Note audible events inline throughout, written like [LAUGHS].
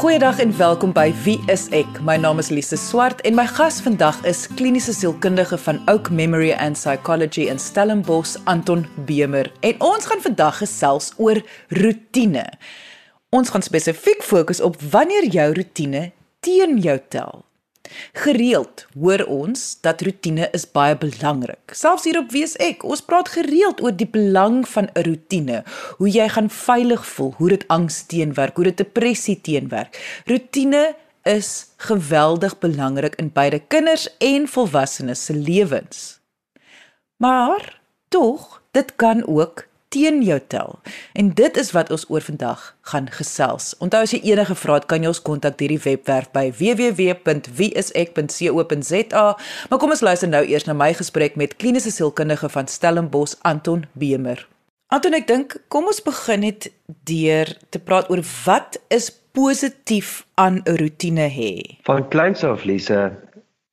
Goeiedag en welkom by Wie is ek? My naam is Lise Swart en my gas vandag is kliniese sielkundige van Oak Memory and Psychology in Stellenbosch, Anton Bemer. En ons gaan vandag gesels oor rotine. Ons gaan spesifiek fokus op wanneer jou rotine teen jou tel. Gereeld hoor ons dat rotine is baie belangrik. Selfs hier op Wees ek, ons praat gereeld oor die belang van 'n rotine, hoe jy gaan veilig voel, hoe dit angs teenwerk, hoe dit depressie teenwerk. Rotine is geweldig belangrik in beide kinders en volwassenes se lewens. Maar tog, dit kan ook teen jou tel. En dit is wat ons oor vandag gaan gesels. Onthou as jy enige vrae het, kan jy ons kontak deur die webwerf by www.wieisek.co.za. Maar kom ons luister nou eers na my gesprek met kliniese sielkundige van Stellenbosch, Anton Bemer. Anton, ek dink kom ons begin net deur te praat oor wat is positief aan 'n rotine hê. Van kleins af, Lise,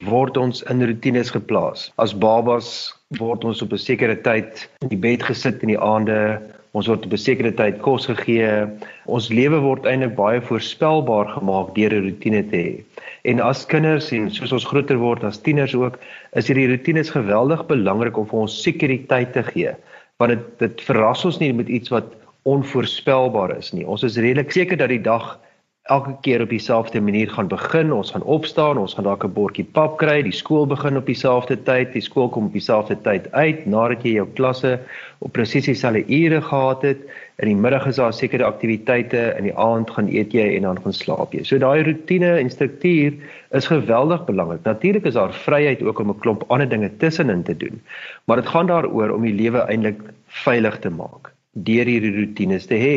word ons in rotines geplaas. As babas word ons op 'n sekere tyd in die bed gesit in die aande. Ons word op 'n sekere tyd kos gegee. Ons lewe word eintlik baie voorspelbaar gemaak deur 'n rotine te hê. En as kinders en soos ons groter word as tieners ook, is hierdie rotines geweldig belangrik om vir ons sekuriteit te gee. Want dit dit verras ons nie met iets wat onvoorspelbaar is nie. Ons is redelik seker dat die dag elke keer op dieselfde manier gaan begin. Ons gaan opstaan, ons gaan dalk 'n bordjie pap kry, die skool begin op dieselfde tyd, die skool kom op dieselfde tyd uit nadat jy jou klasse op presies dieselfde ure gehad het. In die middag is daar sekere aktiwiteite, in die aand gaan eet jy en dan gaan slaap jy. So daai rotine en struktuur is geweldig belangrik. Natuurlik is daar vryheid ook om 'n klomp ander dinge tussenin te doen, maar dit gaan daaroor om die lewe eintlik veilig te maak deur hierdie rotines te hê.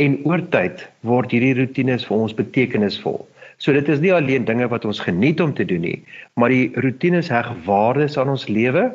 En oor tyd word hierdie rotines vir ons betekenisvol. So dit is nie alleen dinge wat ons geniet om te doen nie, maar die rotines heg waardes aan ons lewe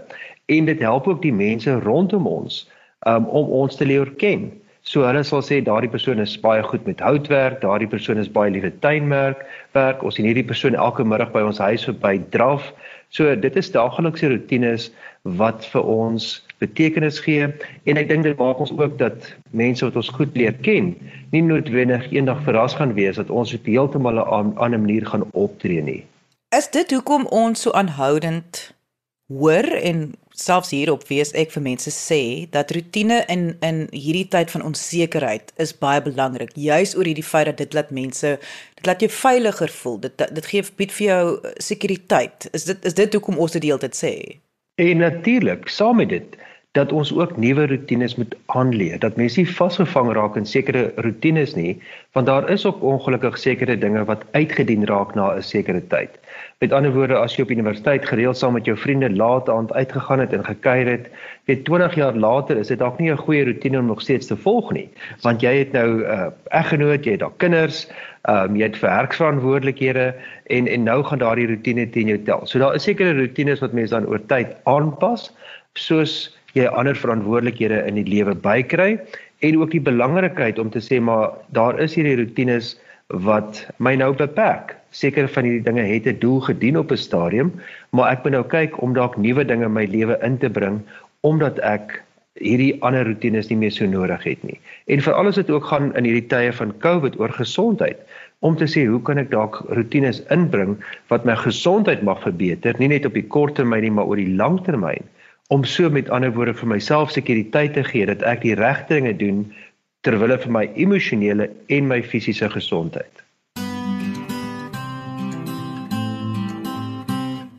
en dit help ook die mense rondom ons um, om ons te leer ken. So hulle sal sê daardie persoon is baie goed met houtwerk, daardie persoon is baie lief vir tuinwerk, werk. Ons sien hierdie persoon elke middag by ons huis verby draf. So dit is daaglikse rotines wat vir ons betekenis gee. En ek dink dit maak ons ook dat mense wat ons goed leer ken nie noodwendig eendag verras gaan wees dat ons op heeltemal 'n ander manier gaan optree nie. Is dit hoekom ons so aanhoudend hoor en selfs hier op wees ek vir mense sê dat rotine in in hierdie tyd van onsekerheid is baie belangrik juis oor hierdie feit dat dit laat mense dit laat jou veiliger voel. Dit dit gee bied vir jou sekuriteit. Is dit is dit hoekom ons dit die hele tyd sê? En natuurlik, saam met dit dat ons ook nuwe rotines moet aanleer. Dat mense nie vasgevang raak in sekere rotines nie, want daar is ook ongelukkig sekere dinge wat uitgedien raak na 'n sekere tyd. Met ander woorde, as jy op universiteit gereeld saam met jou vriende laat aand uitgegaan het en gekuier het, weet 20 jaar later is dit dalk nie 'n goeie rotine om nog steeds te volg nie, want jy het nou 'n uh, eggenoot, jy het dalk kinders, ehm um, jy het werksverantwoordelikhede en en nou gaan daardie rotine teen jou tel. So daar is sekere rotines wat mense dan oor tyd aanpas, soos jy ander verantwoordelikhede in die lewe bykry en ook die belangrikheid om te sê maar daar is hierdie rotines wat my nou beperk. Sekere van hierdie dinge het 'n doel gedien op 'n stadium, maar ek moet nou kyk om dalk nuwe dinge in my lewe in te bring omdat ek hierdie ander rotines nie meer so nodig het nie. En veral as dit ook gaan in hierdie tye van COVID oor gesondheid om te sê hoe kan ek dalk rotines inbring wat my gesondheid mag verbeter, nie net op die kort termyn nie, maar oor die lang termyn om so met ander woorde vir myself sekuriteit te gee dat ek die regte dinge doen ter wille van my emosionele en my fisiese gesondheid.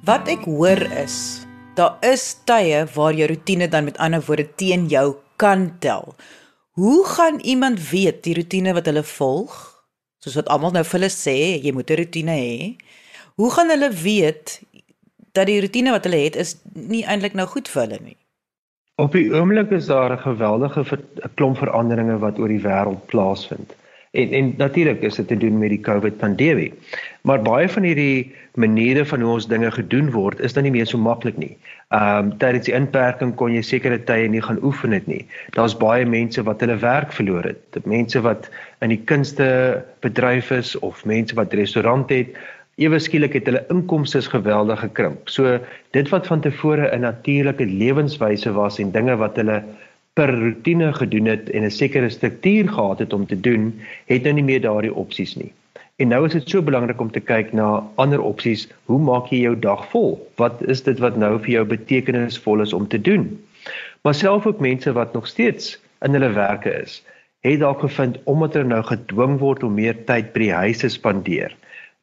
Wat ek hoor is, daar is tye waar jou rotine dan met ander woorde teen jou kan tel. Hoe gaan iemand weet die rotine wat hulle volg? Soos wat almal nou vir hulle sê, jy moet 'n rotine hê. Hoe gaan hulle weet dat die rotine wat hulle het is nie eintlik nou goed vir hulle nie. Op die oomblik is daar 'n geweldige ver, klomp veranderinge wat oor die wêreld plaasvind. En en natuurlik is dit te doen met die COVID pandemie. Maar baie van hierdie maniere van hoe ons dinge gedoen word is dan nie meer so maklik nie. Ehm um, tydens die inperking kon jy sekere tye nie gaan oefen dit nie. Daar's baie mense wat hulle werk verloor het. Mense wat in die kunste bedryf is of mense wat restaurant het, ewe skielik het hulle inkomste geweldig gekrimp. So dit wat van tevore 'n natuurlike lewenswyse was en dinge wat hulle per rotine gedoen het en 'n sekere struktuur gehad het om te doen, het nou nie meer daardie opsies nie. En nou is dit so belangrik om te kyk na ander opsies. Hoe maak jy jou dag vol? Wat is dit wat nou vir jou betekenisvol is om te doen? Maar self ook mense wat nog steeds in hulle werke is, het dalk gevind omdat hulle nou gedwing word om meer tyd by die huis te spandeer.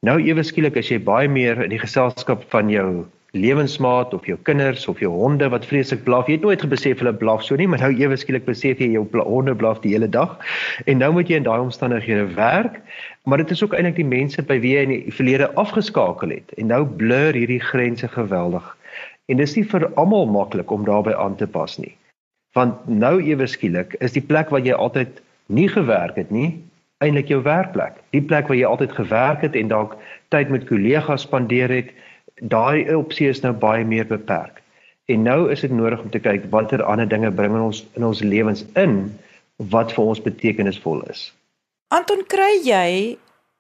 Nou ewe skielik as jy baie meer in die geselskap van jou lewensmaat of jou kinders of jou honde wat vreeslik blaf. Jy het nooit gebesef hulle blaf so nie, maar nou ewe skielik besef jy jou honde blaf die hele dag. En nou moet jy in daai omstandighede werk, maar dit is ook eintlik die mense by wie jy in die verlede afgeskakel het. En nou blur hierdie grense geweldig. En dis nie vir almal maklik om daarbey aan te pas nie. Want nou ewe skielik is die plek waar jy altyd nie gewerk het nie, eintlik jou werkplek. Die plek waar jy altyd gewerk het en dalk tyd met kollegas spandeer het, daai opsie is nou baie meer beperk. En nou is dit nodig om te kyk watter ander dinge bring ons in ons lewens in wat vir ons betekenisvol is. Anton, kry jy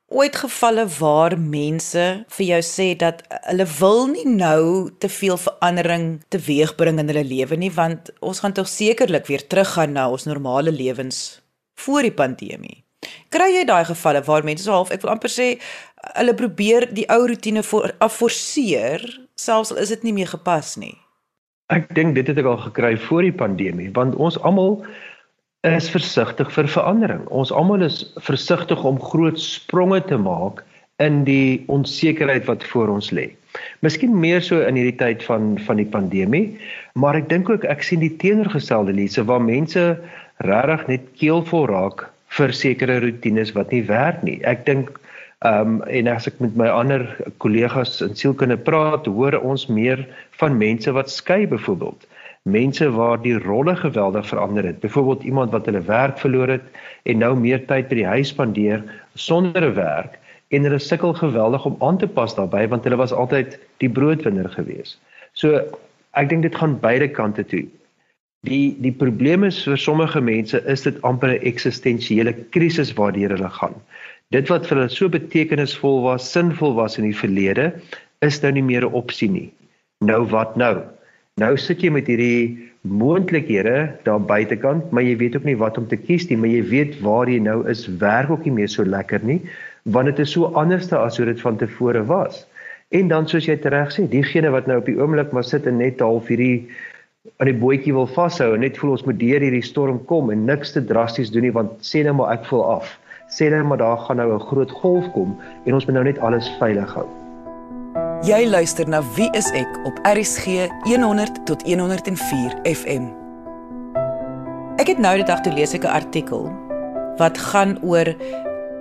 ooit gevalle waar mense vir jou sê dat hulle wil nie nou te veel verandering teweegbring in hulle lewe nie want ons gaan tog sekerlik weer teruggaan na ons normale lewens voor die pandemie. Kry jy daai gevalle waar mense so half ek wil amper sê hulle probeer die ou rotine voor afforceer selfs al is dit nie meer gepas nie. Ek dink dit het ek al gekry voor die pandemie want ons almal is versigtig vir verandering. Ons almal is versigtig om groot spronge te maak in die onsekerheid wat voor ons lê. Miskien meer so in hierdie tyd van van die pandemie, maar ek dink ook ek sien die teenoorgestelde lise waar mense regtig net keelvol raak vir sekere rotines wat nie werk nie. Ek dink ehm um, en as ek met my ander kollegas in sielkunde praat, hoor ons meer van mense wat skei byvoorbeeld. Mense waar die rolle geweldig verander het. Byvoorbeeld iemand wat hulle werk verloor het en nou meer tyd by die huis spandeer sonder 'n werk en hulle sukkel geweldig om aan te pas daarbey want hulle was altyd die broodwinner gewees. So ek dink dit gaan beide kante toe. Die die probleem is vir sommige mense is dit amper 'n eksistensiële krisis waardeur hulle gaan. Dit wat vir hulle so betekenisvol was, sinvol was in die verlede, is nou nie meer 'n opsie nie. Nou wat nou? Nou sit jy met hierdie moontlikhede daar buitekant, maar jy weet ook nie wat om te kies nie, maar jy weet waar jy nou is, werk ook nie meer so lekker nie, want dit is so anders as hoe dit van tevore was. En dan soos jy reg sê, diegene wat nou op die oomblik maar sit en net half hierdie aan die bootjie wil vashou en net voel ons moet deur hierdie storm kom en niks te drasties doen nie want sê net maar ek voel af. Sê net maar daar gaan nou 'n groot golf kom en ons moet nou net alles veilig hou. Jy luister na Wie is ek op RCG 100 tot 104 FM. Ek het nou die dag toe lees ek 'n artikel wat gaan oor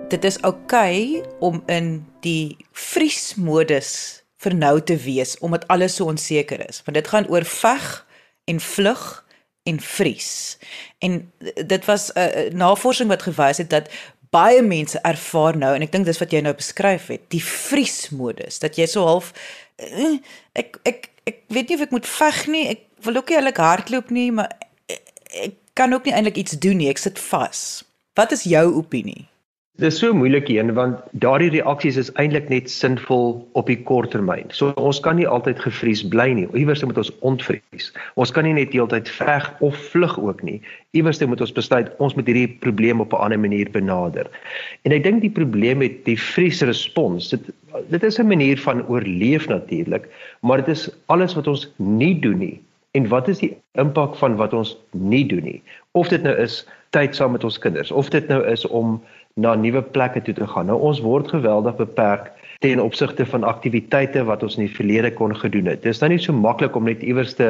dit is oukei okay om in die vriesmodus vir nou te wees omdat alles so onseker is. Want dit gaan oor veg en vlug en vries. En dit was 'n uh, navorsing wat gewys het dat baie mense ervaar nou en ek dink dis wat jy nou beskryf het, die vriesmodus dat jy so half uh, ek ek ek weet nie of ek moet veg nie, ek wil ook nie eintlik hardloop nie, maar ek, ek kan ook nie eintlik iets doen nie, ek sit vas. Wat is jou opinie? Dis so moeilik een want daardie reaksies is eintlik net sinvol op die kort termyn. So ons kan nie altyd gevries bly nie. Iewers moet ons ontvries. Ons kan nie net heeltyd veg of vlug ook nie. Iewers moet ons besluit ons moet hierdie probleem op 'n ander manier benader. En ek dink die probleem met die vriesrespons, dit dit is 'n manier van oorleef natuurlik, maar dit is alles wat ons nie doen nie. En wat is die impak van wat ons nie doen nie? Of dit nou is tyd saam met ons kinders, of dit nou is om na nuwe plekke toe te gaan. Nou ons word geweldig beperk ten opsigte van aktiwiteite wat ons in die verlede kon gedoen het. Dit is nou nie so maklik om net iewers te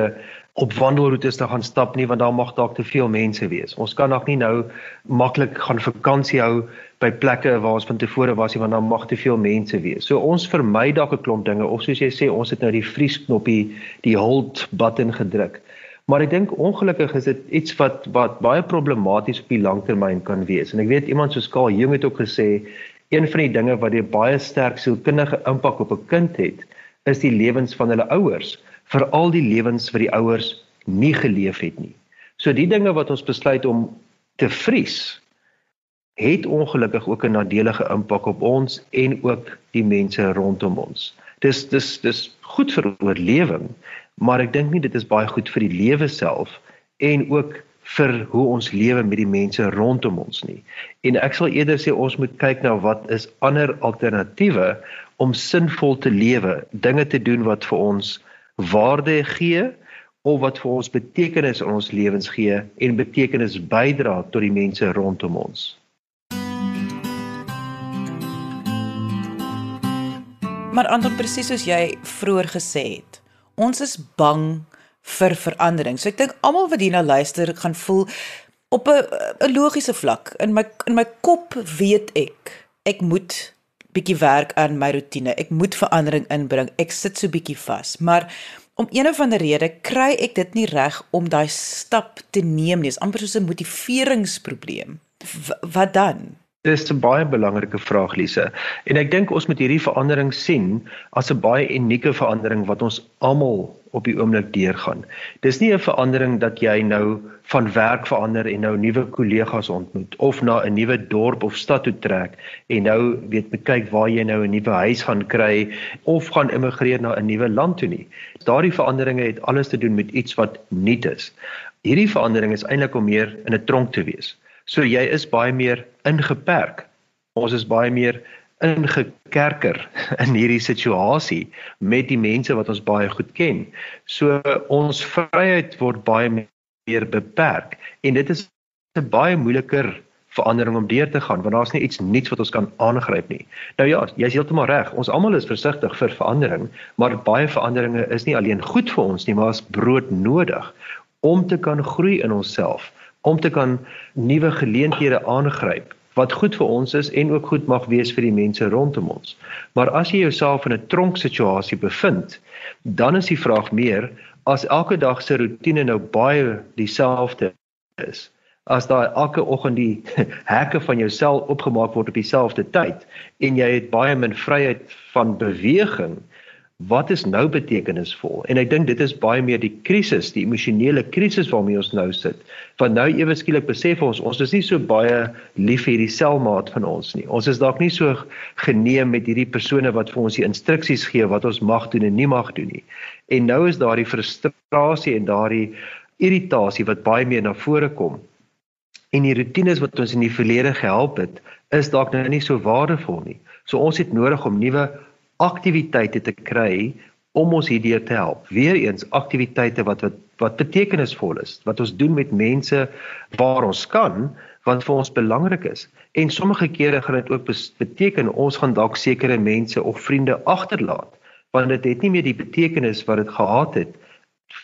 op wandelroetes te gaan stap nie want daar mag dalk te veel mense wees. Ons kan nog nie nou maklik gaan vakansie hou by plekke waar ons van tevore was nie want daar mag te veel mense wees. So ons vermy dalk 'n klomp dinge of soos jy sê ons het nou die vriesknoppie, die hold button gedruk. Maar ek dink ongelukkig is dit iets wat wat baie problematies op die langtermyn kan wees. En ek weet iemand soos Karl Jung het ook gesê een van die dinge wat 'n baie sterk sielkundige impak op 'n kind het, is die lewens van hulle ouers, veral die lewens wat die ouers nie geleef het nie. So die dinge wat ons besluit om te vries het ongelukkig ook 'n nadelige impak op ons en ook die mense rondom ons. Dis dis dis goed vir oorlewing, maar ek dink nie dit is baie goed vir die lewe self en ook vir hoe ons lewe met die mense rondom ons nie. En ek sal eerder sê ons moet kyk na wat is ander alternatiewe om sinvol te lewe, dinge te doen wat vir ons waarde gee of wat vir ons betekenis in ons lewens gee en betekenis bydra tot die mense rondom ons. Maar Anton presies soos jy vroeër gesê het, ons is bang vir verandering. So ek dink almal wat hierna luister gaan voel op 'n 'n logiese vlak. In my in my kop weet ek ek moet bietjie werk aan my rotine. Ek moet verandering inbring. Ek sit so bietjie vas. Maar om een of ander rede kry ek dit nie reg om daai stap te neem nie. Dit is amper soos 'n motiveringsprobleem. W wat dan? Dis 'n baie belangrike vraag Lise. En ek dink ons moet hierdie verandering sien as 'n baie unieke verandering wat ons almal op die oomblik deurgaan. Dis nie 'n verandering dat jy nou van werk verander en nou nuwe kollegas ontmoet of na 'n nuwe dorp of stad toe trek en nou weet moet kyk waar jy nou 'n nuwe huis gaan kry of gaan immigreer na 'n nuwe land toe nie. Daardie veranderinge het alles te doen met iets wat nuut is. Hierdie verandering is eintlik om meer in 'n tronk te wees. So jy is baie meer ingeperk. Ons is baie meer ingekerker [LAUGHS] in hierdie situasie met die mense wat ons baie goed ken. So ons vryheid word baie meer beperk en dit is 'n baie moeiliker verandering om deur te gaan want daar's nie iets nuuts wat ons kan aangryp nie. Nou ja, jy's heeltemal reg. Ons almal is versigtig vir verandering, maar baie veranderinge is nie alleen goed vir ons nie, maar is brood nodig om te kan groei in onsself om te kan nuwe geleenthede aangryp wat goed vir ons is en ook goed mag wees vir die mense rondom ons. Maar as jy jouself in 'n tronksituasie bevind, dan is die vraag meer as elke dag se rotine nou baie dieselfde is. As daai elke oggend die [LAUGHS] hekke van jou sel opgemaak word op dieselfde tyd en jy het baie min vryheid van beweging, wat is nou betekenisvol? En ek dink dit is baie meer die krisis, die emosionele krisis waarmee ons nou sit. Want nou ewe skielik besef ons ons is nie so baie lief vir hierdie selmaat van ons nie. Ons is dalk nie so geneem met hierdie persone wat vir ons die instruksies gee wat ons mag doen en nie mag doen nie. En nou is daardie frustrasie en daardie irritasie wat baie meer na vore kom. En die rotines wat ons in die verlede gehelp het, is dalk nou nie so waardevol nie. So ons het nodig om nuwe aktiwiteite te kry om ons hierdeur te help. Weereens aktiwiteite wat wat wat betekenisvol is, wat ons doen met mense waar ons kan wat vir ons belangrik is. En sommige kere gaan dit ook beteken ons gaan dalk sekere mense of vriende agterlaat want dit het nie meer die betekenis wat dit gehad het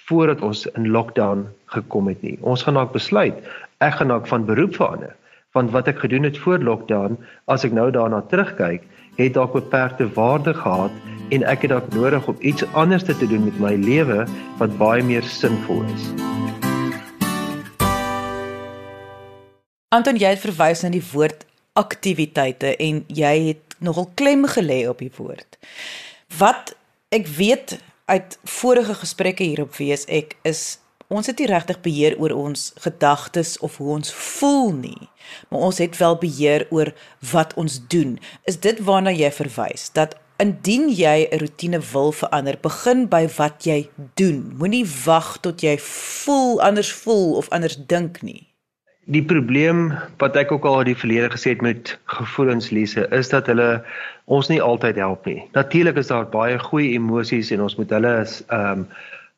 voordat ons in lockdown gekom het nie. Ons gaan dalk besluit ek gaan dalk van beroep verander want wat ek gedoen het voor lockdown as ek nou daarna terugkyk het dalk beperkte waarde gehad en ek het dalk nodig om iets anders te doen met my lewe wat baie meer sinvol is. Anton jy het verwys na die woord aktiwiteite en jy het nogal klem gelê op die woord. Wat ek weet uit vorige gesprekke hier op WSK is ons het nie regtig beheer oor ons gedagtes of hoe ons voel nie, maar ons het wel beheer oor wat ons doen. Is dit waarna jy verwys dat indien jy 'n rotine wil verander, begin by wat jy doen. Moenie wag tot jy voel anders voel of anders dink nie. Die probleem wat ek ook al in die verlede gesê het met gevoelensliese is dat hulle ons nie altyd help nie. Natuurlik is daar baie goeie emosies en ons moet hulle ehm um,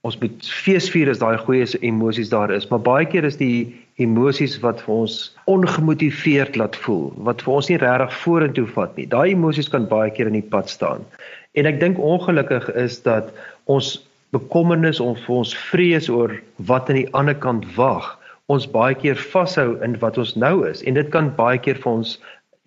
ons moet feesvier as daai goeie emosies daar is, maar baie keer is die emosies wat vir ons ongemotiveerd laat voel, wat vir ons nie regtig vorentoe vat nie. Daai emosies kan baie keer in die pad staan. En ek dink ongelukkig is dat ons bekommernis of ons vrees oor wat aan die ander kant wag, ons baie keer vashou in wat ons nou is en dit kan baie keer vir ons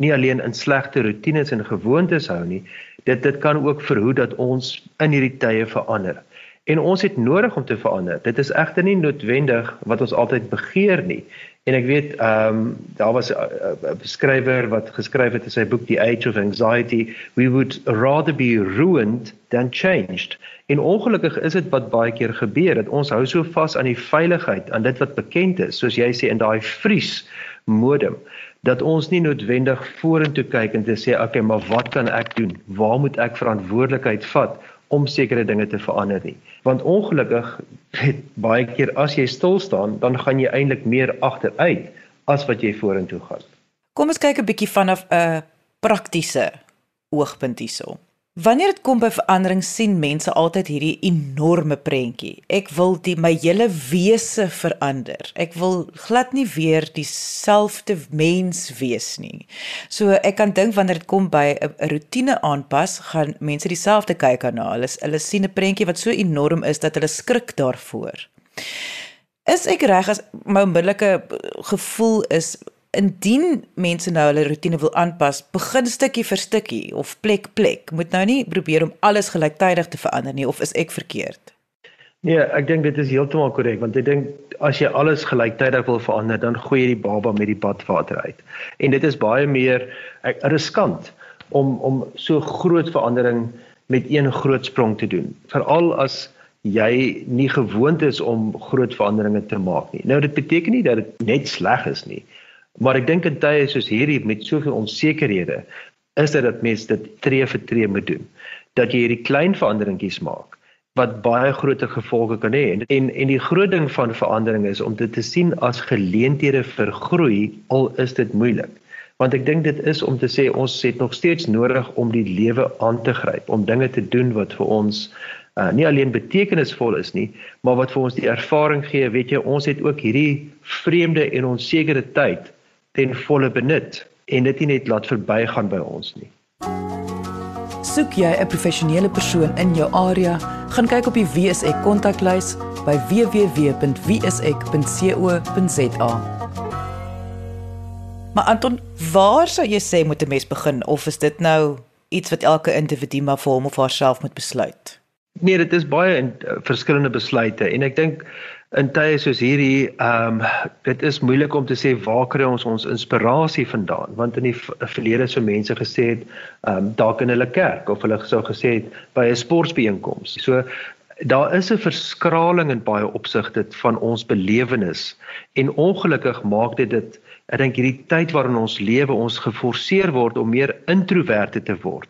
nie alleen in slegte rotines en gewoontes hou nie, dit dit kan ook verhoed dat ons in hierdie tye verander. En ons het nodig om te verander. Dit is egter nie noodwendig wat ons altyd begeer nie. En ek weet ehm um, daar was 'n skrywer wat geskryf het in sy boek The Age of Anxiety, we would rather be ruined than changed. En ongelukkig is dit wat baie keer gebeur dat ons hou so vas aan die veiligheid, aan dit wat bekend is, soos jy sê in daai vries modem dat ons nie noodwendig vorentoe kyk en te sê okay, maar wat kan ek doen? Waar moet ek verantwoordelikheid vat om sekere dinge te verander nie. Want ongelukkig [LAUGHS] het baie keer as jy stil staan, dan gaan jy eintlik meer agteruit as wat jy vorentoe gaan. Kom ons kyk 'n bietjie vanaf 'n praktiese oogpunt hierso. Wanneer dit kom by verandering sien mense altyd hierdie enorme prentjie. Ek wil die my hele wese verander. Ek wil glad nie weer dieselfde mens wees nie. So ek kan dink wanneer dit kom by 'n rotine aanpas, gaan mense dieselfde kyk aan. Hulle hulle sien 'n prentjie wat so enorm is dat hulle skrik daarvoor. Is ek reg as my onmiddellike gevoel is indien mense nou hulle rotine wil aanpas, begin stukkie vir stukkie of plek plek. Moet nou nie probeer om alles gelyktydig te verander nie of is ek verkeerd? Nee, ek dink dit is heeltemal korrek want ek dink as jy alles gelyktydig wil verander, dan gooi jy die baba met die badwater uit. En dit is baie meer ek, riskant om om so groot verandering met een groot sprong te doen. Veral as jy nie gewoond is om groot veranderinge te maak nie. Nou dit beteken nie dat dit net sleg is nie. Maar ek dink in tye soos hierdie met soveel onsekerhede is dit dat mense dit tree vir tree moet doen. Dat jy hierdie klein veranderingkies maak wat baie groter gevolge kan hê. En en die groot ding van verandering is om dit te sien as geleenthede vir groei al is dit moeilik. Want ek dink dit is om te sê ons het nog steeds nodig om die lewe aan te gryp, om dinge te doen wat vir ons uh, nie alleen betekenisvol is nie, maar wat vir ons die ervaring gee, weet jy, ons het ook hierdie vreemde en onsekere tyd ten volle benut en dit nie net laat verbygaan by ons nie. Soek jy 'n professionele persoon in jou area, gaan kyk op die WSE kontaklys by www.wse.co.za. Maar Anton, waar sou jy sê moet 'n mens begin of is dit nou iets wat elke individu maar vir hom of haarself moet besluit? Nee, dit is baie in, uh, verskillende besluite en ek dink in tye soos hierdie, ehm um, dit is moeilik om te sê waar kry ons ons inspirasie vandaan? Want in die verlede sou mense gesê het, ehm um, dalk in hulle kerk of hulle sou gesê het by 'n sportbijeenkoms. So daar is 'n verskraling in baie opsigte van ons belewenis en ongelukkig maak dit dit ek dink hierdie tyd waarin ons lewe ons geforseer word om meer introverte te word.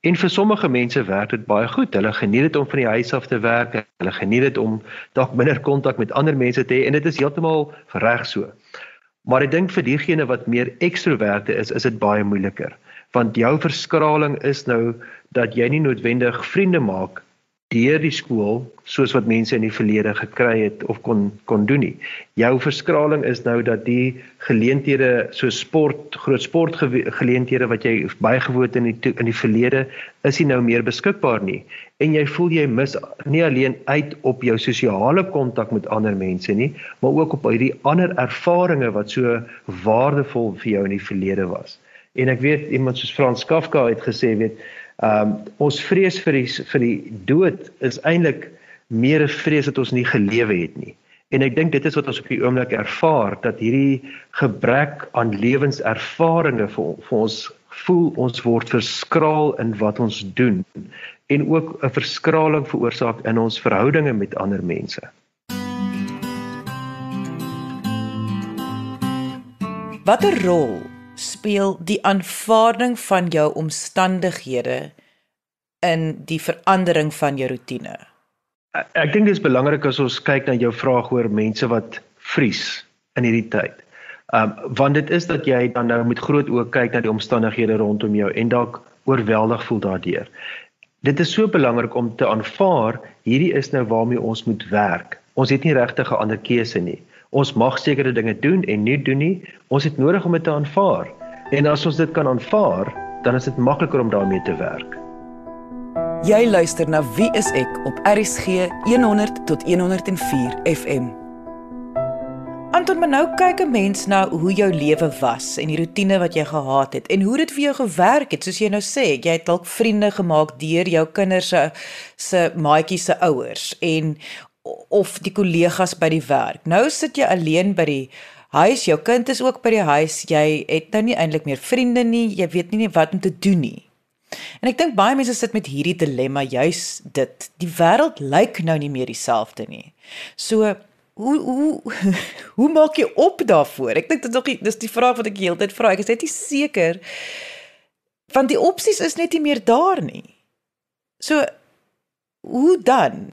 En vir sommige mense werk dit baie goed. Hulle geniet dit om van die huis af te werk. Hulle geniet dit om dalk minder kontak met ander mense te hê en dit is heeltemal reg so. Maar ek dink vir diegene wat meer ekstroverte is, is dit baie moeiliker. Want jou verskraling is nou dat jy nie noodwendig vriende maak deur die skool soos wat mense in die verlede gekry het of kon kon doen nie. Jou verskraling is nou dat die geleenthede so sport, groot sportgeleenthede wat jy bygewoon het in die in die verlede is nie nou meer beskikbaar nie. En jy voel jy mis nie alleen uit op jou sosiale kontak met ander mense nie, maar ook op hierdie ander ervarings wat so waardevol vir jou in die verlede was. En ek weet iemand soos Frans Kafka het gesê weet Ehm um, ons vrees vir die vir die dood is eintlik meer 'n vrees dat ons nie gelewe het nie. En ek dink dit is wat ons op die oomblik ervaar dat hierdie gebrek aan lewenservarings vir, vir ons voel ons word verskraal in wat ons doen en ook 'n verskraling veroorsaak in ons verhoudinge met ander mense. Watter rol speel die aanvaarding van jou omstandighede in die verandering van jou rotine? Ek, ek dink dit is belangrik as ons kyk na jou vraag oor mense wat vries in hierdie tyd. Um want dit is dat jy dan nou met groot oë kyk na die omstandighede rondom jou en dalk oorweldig voel daardeur. Dit is so belangrik om te aanvaar hierdie is nou waarmee ons moet werk. Ons het nie regtig 'n ander keuse nie. Ons mag sekere dinge doen en nie doen nie. Ons het nodig om dit te aanvaar. En as ons dit kan aanvaar, dan is dit makliker om daarmee te werk. Jy luister na Wie is ek op RSG 100 tot 104 FM. Anton, maar nou kyk 'n mens na hoe jou lewe was en die rotine wat jy gehad het en hoe dit vir jou gewerk het, soos jy nou sê, jy het dalk vriende gemaak deur jou kinders se se maatjies se ouers en of die kollegas by die werk. Nou sit jy alleen by die huis, jou kind is ook by die huis. Jy het nou nie eintlik meer vriende nie. Jy weet nie wat om te doen nie. En ek dink baie mense sit met hierdie dilemma juis dit. Die wêreld lyk nou nie meer dieselfde nie. So hoe hoe [LAUGHS] hoe maak jy op daarvoor? Ek dink dit is nog dis die vraag wat ek heeltyd vra. Ek is net nie seker want die opsies is net nie meer daar nie. So Hoe dan?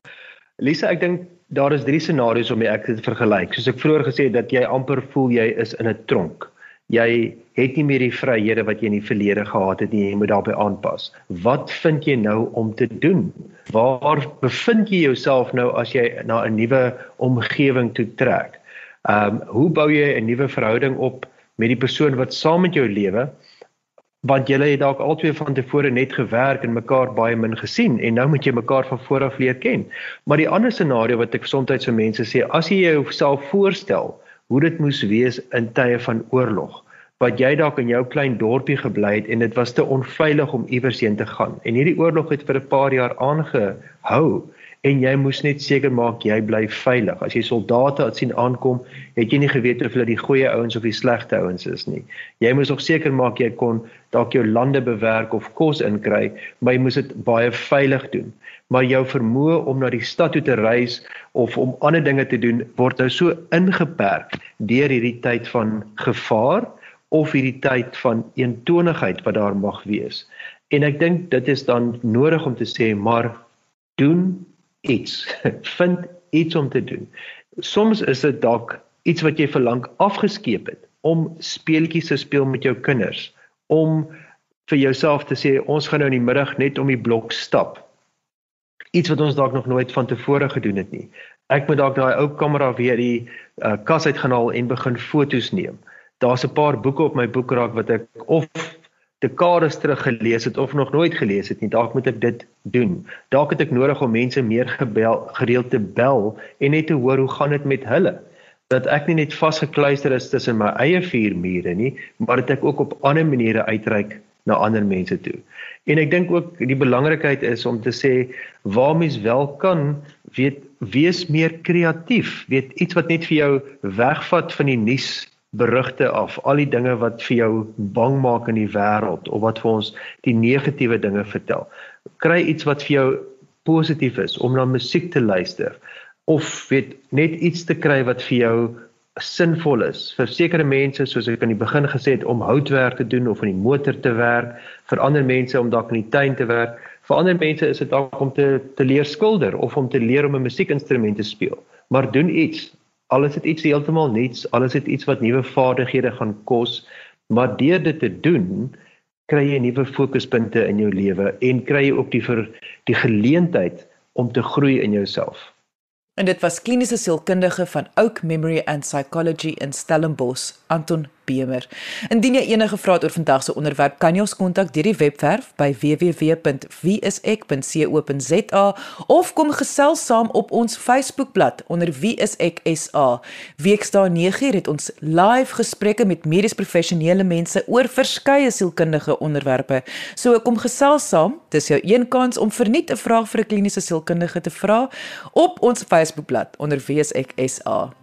Lisa, ek dink daar is drie scenario's om ek dit te vergelyk. Soos ek vroeër gesê het dat jy amper voel jy is in 'n tronk. Jy het nie meer die vryhede wat jy in die verlede gehad het nie, jy moet daarbey aanpas. Wat vind jy nou om te doen? Waar bevind jy jouself nou as jy na 'n nuwe omgewing toe trek? Ehm um, hoe bou jy 'n nuwe verhouding op met die persoon wat saam met jou lewe? Want julle het dalk albei van tevore net gewerk en mekaar baie min gesien en nou moet jy mekaar van voor af leer ken. Maar die ander scenario wat ek soms vir mense sê, as jy jouself voorstel hoe dit moes wees in tye van oorlog, wat jy dalk in jou klein dorpie gebly het en dit was te onveilig om iewers heen te gaan. En hierdie oorlog het vir 'n paar jaar aangehou en jy moes net seker maak jy bly veilig. As jy soldate sien aankom, het jy nie geweet of hulle die goeie ouens of die slegte ouens is nie. Jy moes ook seker maak jy kon dalk jou lande bewerk of kos inkry, maar jy moes dit baie veilig doen. Maar jou vermoë om na die stad toe te reis of om ander dinge te doen word nou so ingeperk deur hierdie tyd van gevaar of hierdie tyd van eentonigheid wat daar mag wees. En ek dink dit is dan nodig om te sê maar doen iets. [LAUGHS] Vind iets om te doen. Soms is dit dalk iets wat jy verlang afgeskeep het om speeltjies te speel met jou kinders, om vir jouself te sê ons gaan nou in die middag net om die blok stap. Iets wat ons dalk nog nooit van tevore gedoen het nie. Ek moet dalk daai ou kamera weer die uh, kas uitgehaal en begin foto's neem. Daar's 'n paar boeke op my boekrak wat ek of dekades terug gelees het of nog nooit gelees het nie, dalk moet ek dit doen. Dalk het ek nodig om mense meer gebel, gereeld te bel en net te hoor hoe gaan dit met hulle. Dat ek nie net vasgekluister is tussen my eie vier mure nie, maar dat ek ook op ander maniere uitreik na ander mense toe. En ek dink ook die belangrikheid is om te sê waar mens wel kan weet wees meer kreatief, weet iets wat net vir jou wegvat van die nuus berigte af, al die dinge wat vir jou bang maak in die wêreld of wat vir ons die negatiewe dinge vertel. Kry iets wat vir jou positief is om na musiek te luister of weet net iets te kry wat vir jou sinvol is. Vir sekere mense soos ek aan die begin gesê het om houtwerk te doen of in die motor te werk, vir ander mense om dalk in die tuin te werk. Vir ander mense is dit dalk om te te leer skilder of om te leer om 'n musiekinstrument te speel. Maar doen iets alles het iets heeltemal nuuts, alles het iets wat nuwe vaardighede gaan kos, maar deur dit te doen, kry jy nuwe fokuspunte in jou lewe en kry jy ook die vir die geleentheid om te groei in jouself. En dit was kliniese sielkundige van Oak Memory and Psychology in Stellenbosch, Anton Bemer. Indien jy enige vrae het oor vandag se onderwerp, kan jy ons kontak deur die webwerf by www.wieisek.co.za of kom gesels saam op ons Facebookblad onder wieiseksa. Weksdae 9 het ons live gesprekke met medies professionele mense oor verskeie sielkundige onderwerpe. So kom gesels saam. Dis jou een kans om verniet 'n vraag vir 'n kliniese sielkundige te vra op ons Facebookblad onder wieiseksa.